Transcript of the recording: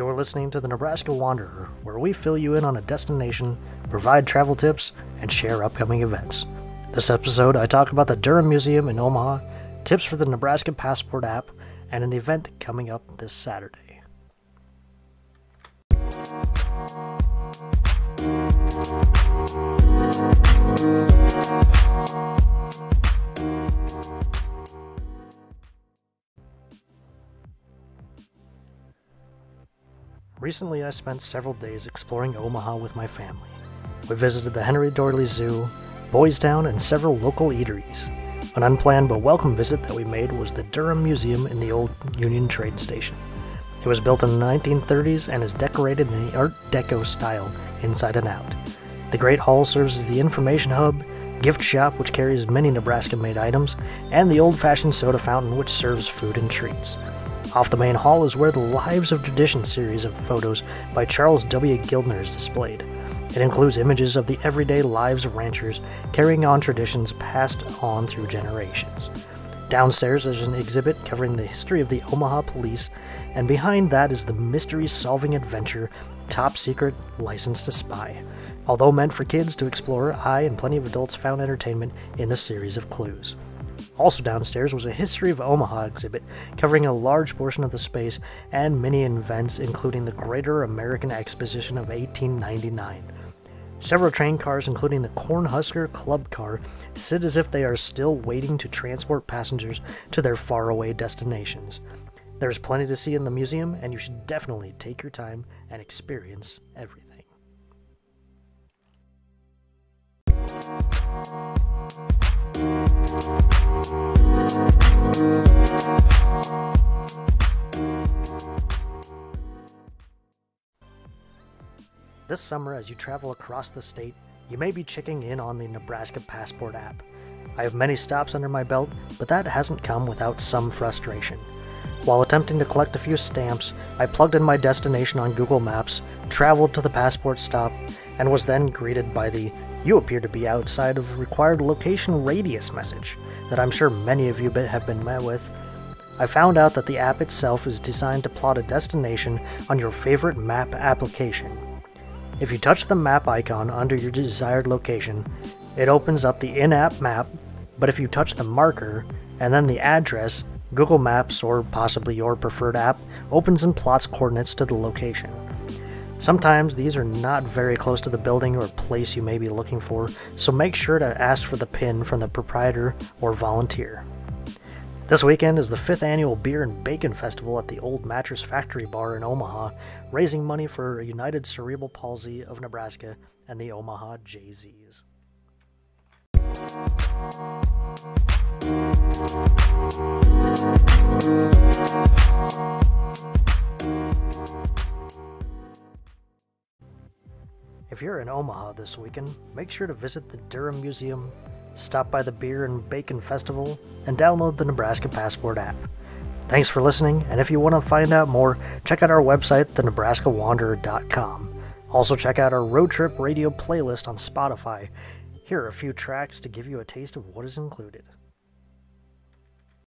You're listening to the Nebraska Wanderer, where we fill you in on a destination, provide travel tips, and share upcoming events. This episode, I talk about the Durham Museum in Omaha, tips for the Nebraska Passport app, and an event coming up this Saturday. Recently, I spent several days exploring Omaha with my family. We visited the Henry Doorly Zoo, Boys Town, and several local eateries. An unplanned but welcome visit that we made was the Durham Museum in the old Union Trade Station. It was built in the 1930s and is decorated in the Art Deco style, inside and out. The Great Hall serves as the information hub, gift shop which carries many Nebraska made items, and the old fashioned soda fountain which serves food and treats. Off the main hall is where the Lives of Tradition series of photos by Charles W. Guildner is displayed. It includes images of the everyday lives of ranchers carrying on traditions passed on through generations. Downstairs is an exhibit covering the history of the Omaha Police, and behind that is the mystery solving adventure Top Secret License to Spy. Although meant for kids to explore, I and plenty of adults found entertainment in the series of clues. Also downstairs was a History of Omaha exhibit covering a large portion of the space and many events, including the Greater American Exposition of 1899. Several train cars, including the Cornhusker Club car, sit as if they are still waiting to transport passengers to their faraway destinations. There's plenty to see in the museum, and you should definitely take your time and experience everything. This summer, as you travel across the state, you may be checking in on the Nebraska Passport app. I have many stops under my belt, but that hasn't come without some frustration. While attempting to collect a few stamps, I plugged in my destination on Google Maps, traveled to the passport stop, and was then greeted by the You appear to be outside of required location radius message that I'm sure many of you have been met with. I found out that the app itself is designed to plot a destination on your favorite map application. If you touch the map icon under your desired location, it opens up the in app map, but if you touch the marker and then the address, Google Maps or possibly your preferred app opens and plots coordinates to the location. Sometimes these are not very close to the building or place you may be looking for, so make sure to ask for the pin from the proprietor or volunteer. This weekend is the fifth annual Beer and Bacon Festival at the Old Mattress Factory Bar in Omaha, raising money for United Cerebral Palsy of Nebraska and the Omaha Jaycees. If you're in Omaha this weekend, make sure to visit the Durham Museum, stop by the Beer and Bacon Festival, and download the Nebraska Passport app. Thanks for listening, and if you want to find out more, check out our website, thenebraskawanderer.com. Also, check out our road trip radio playlist on Spotify. Here are a few tracks to give you a taste of what is included.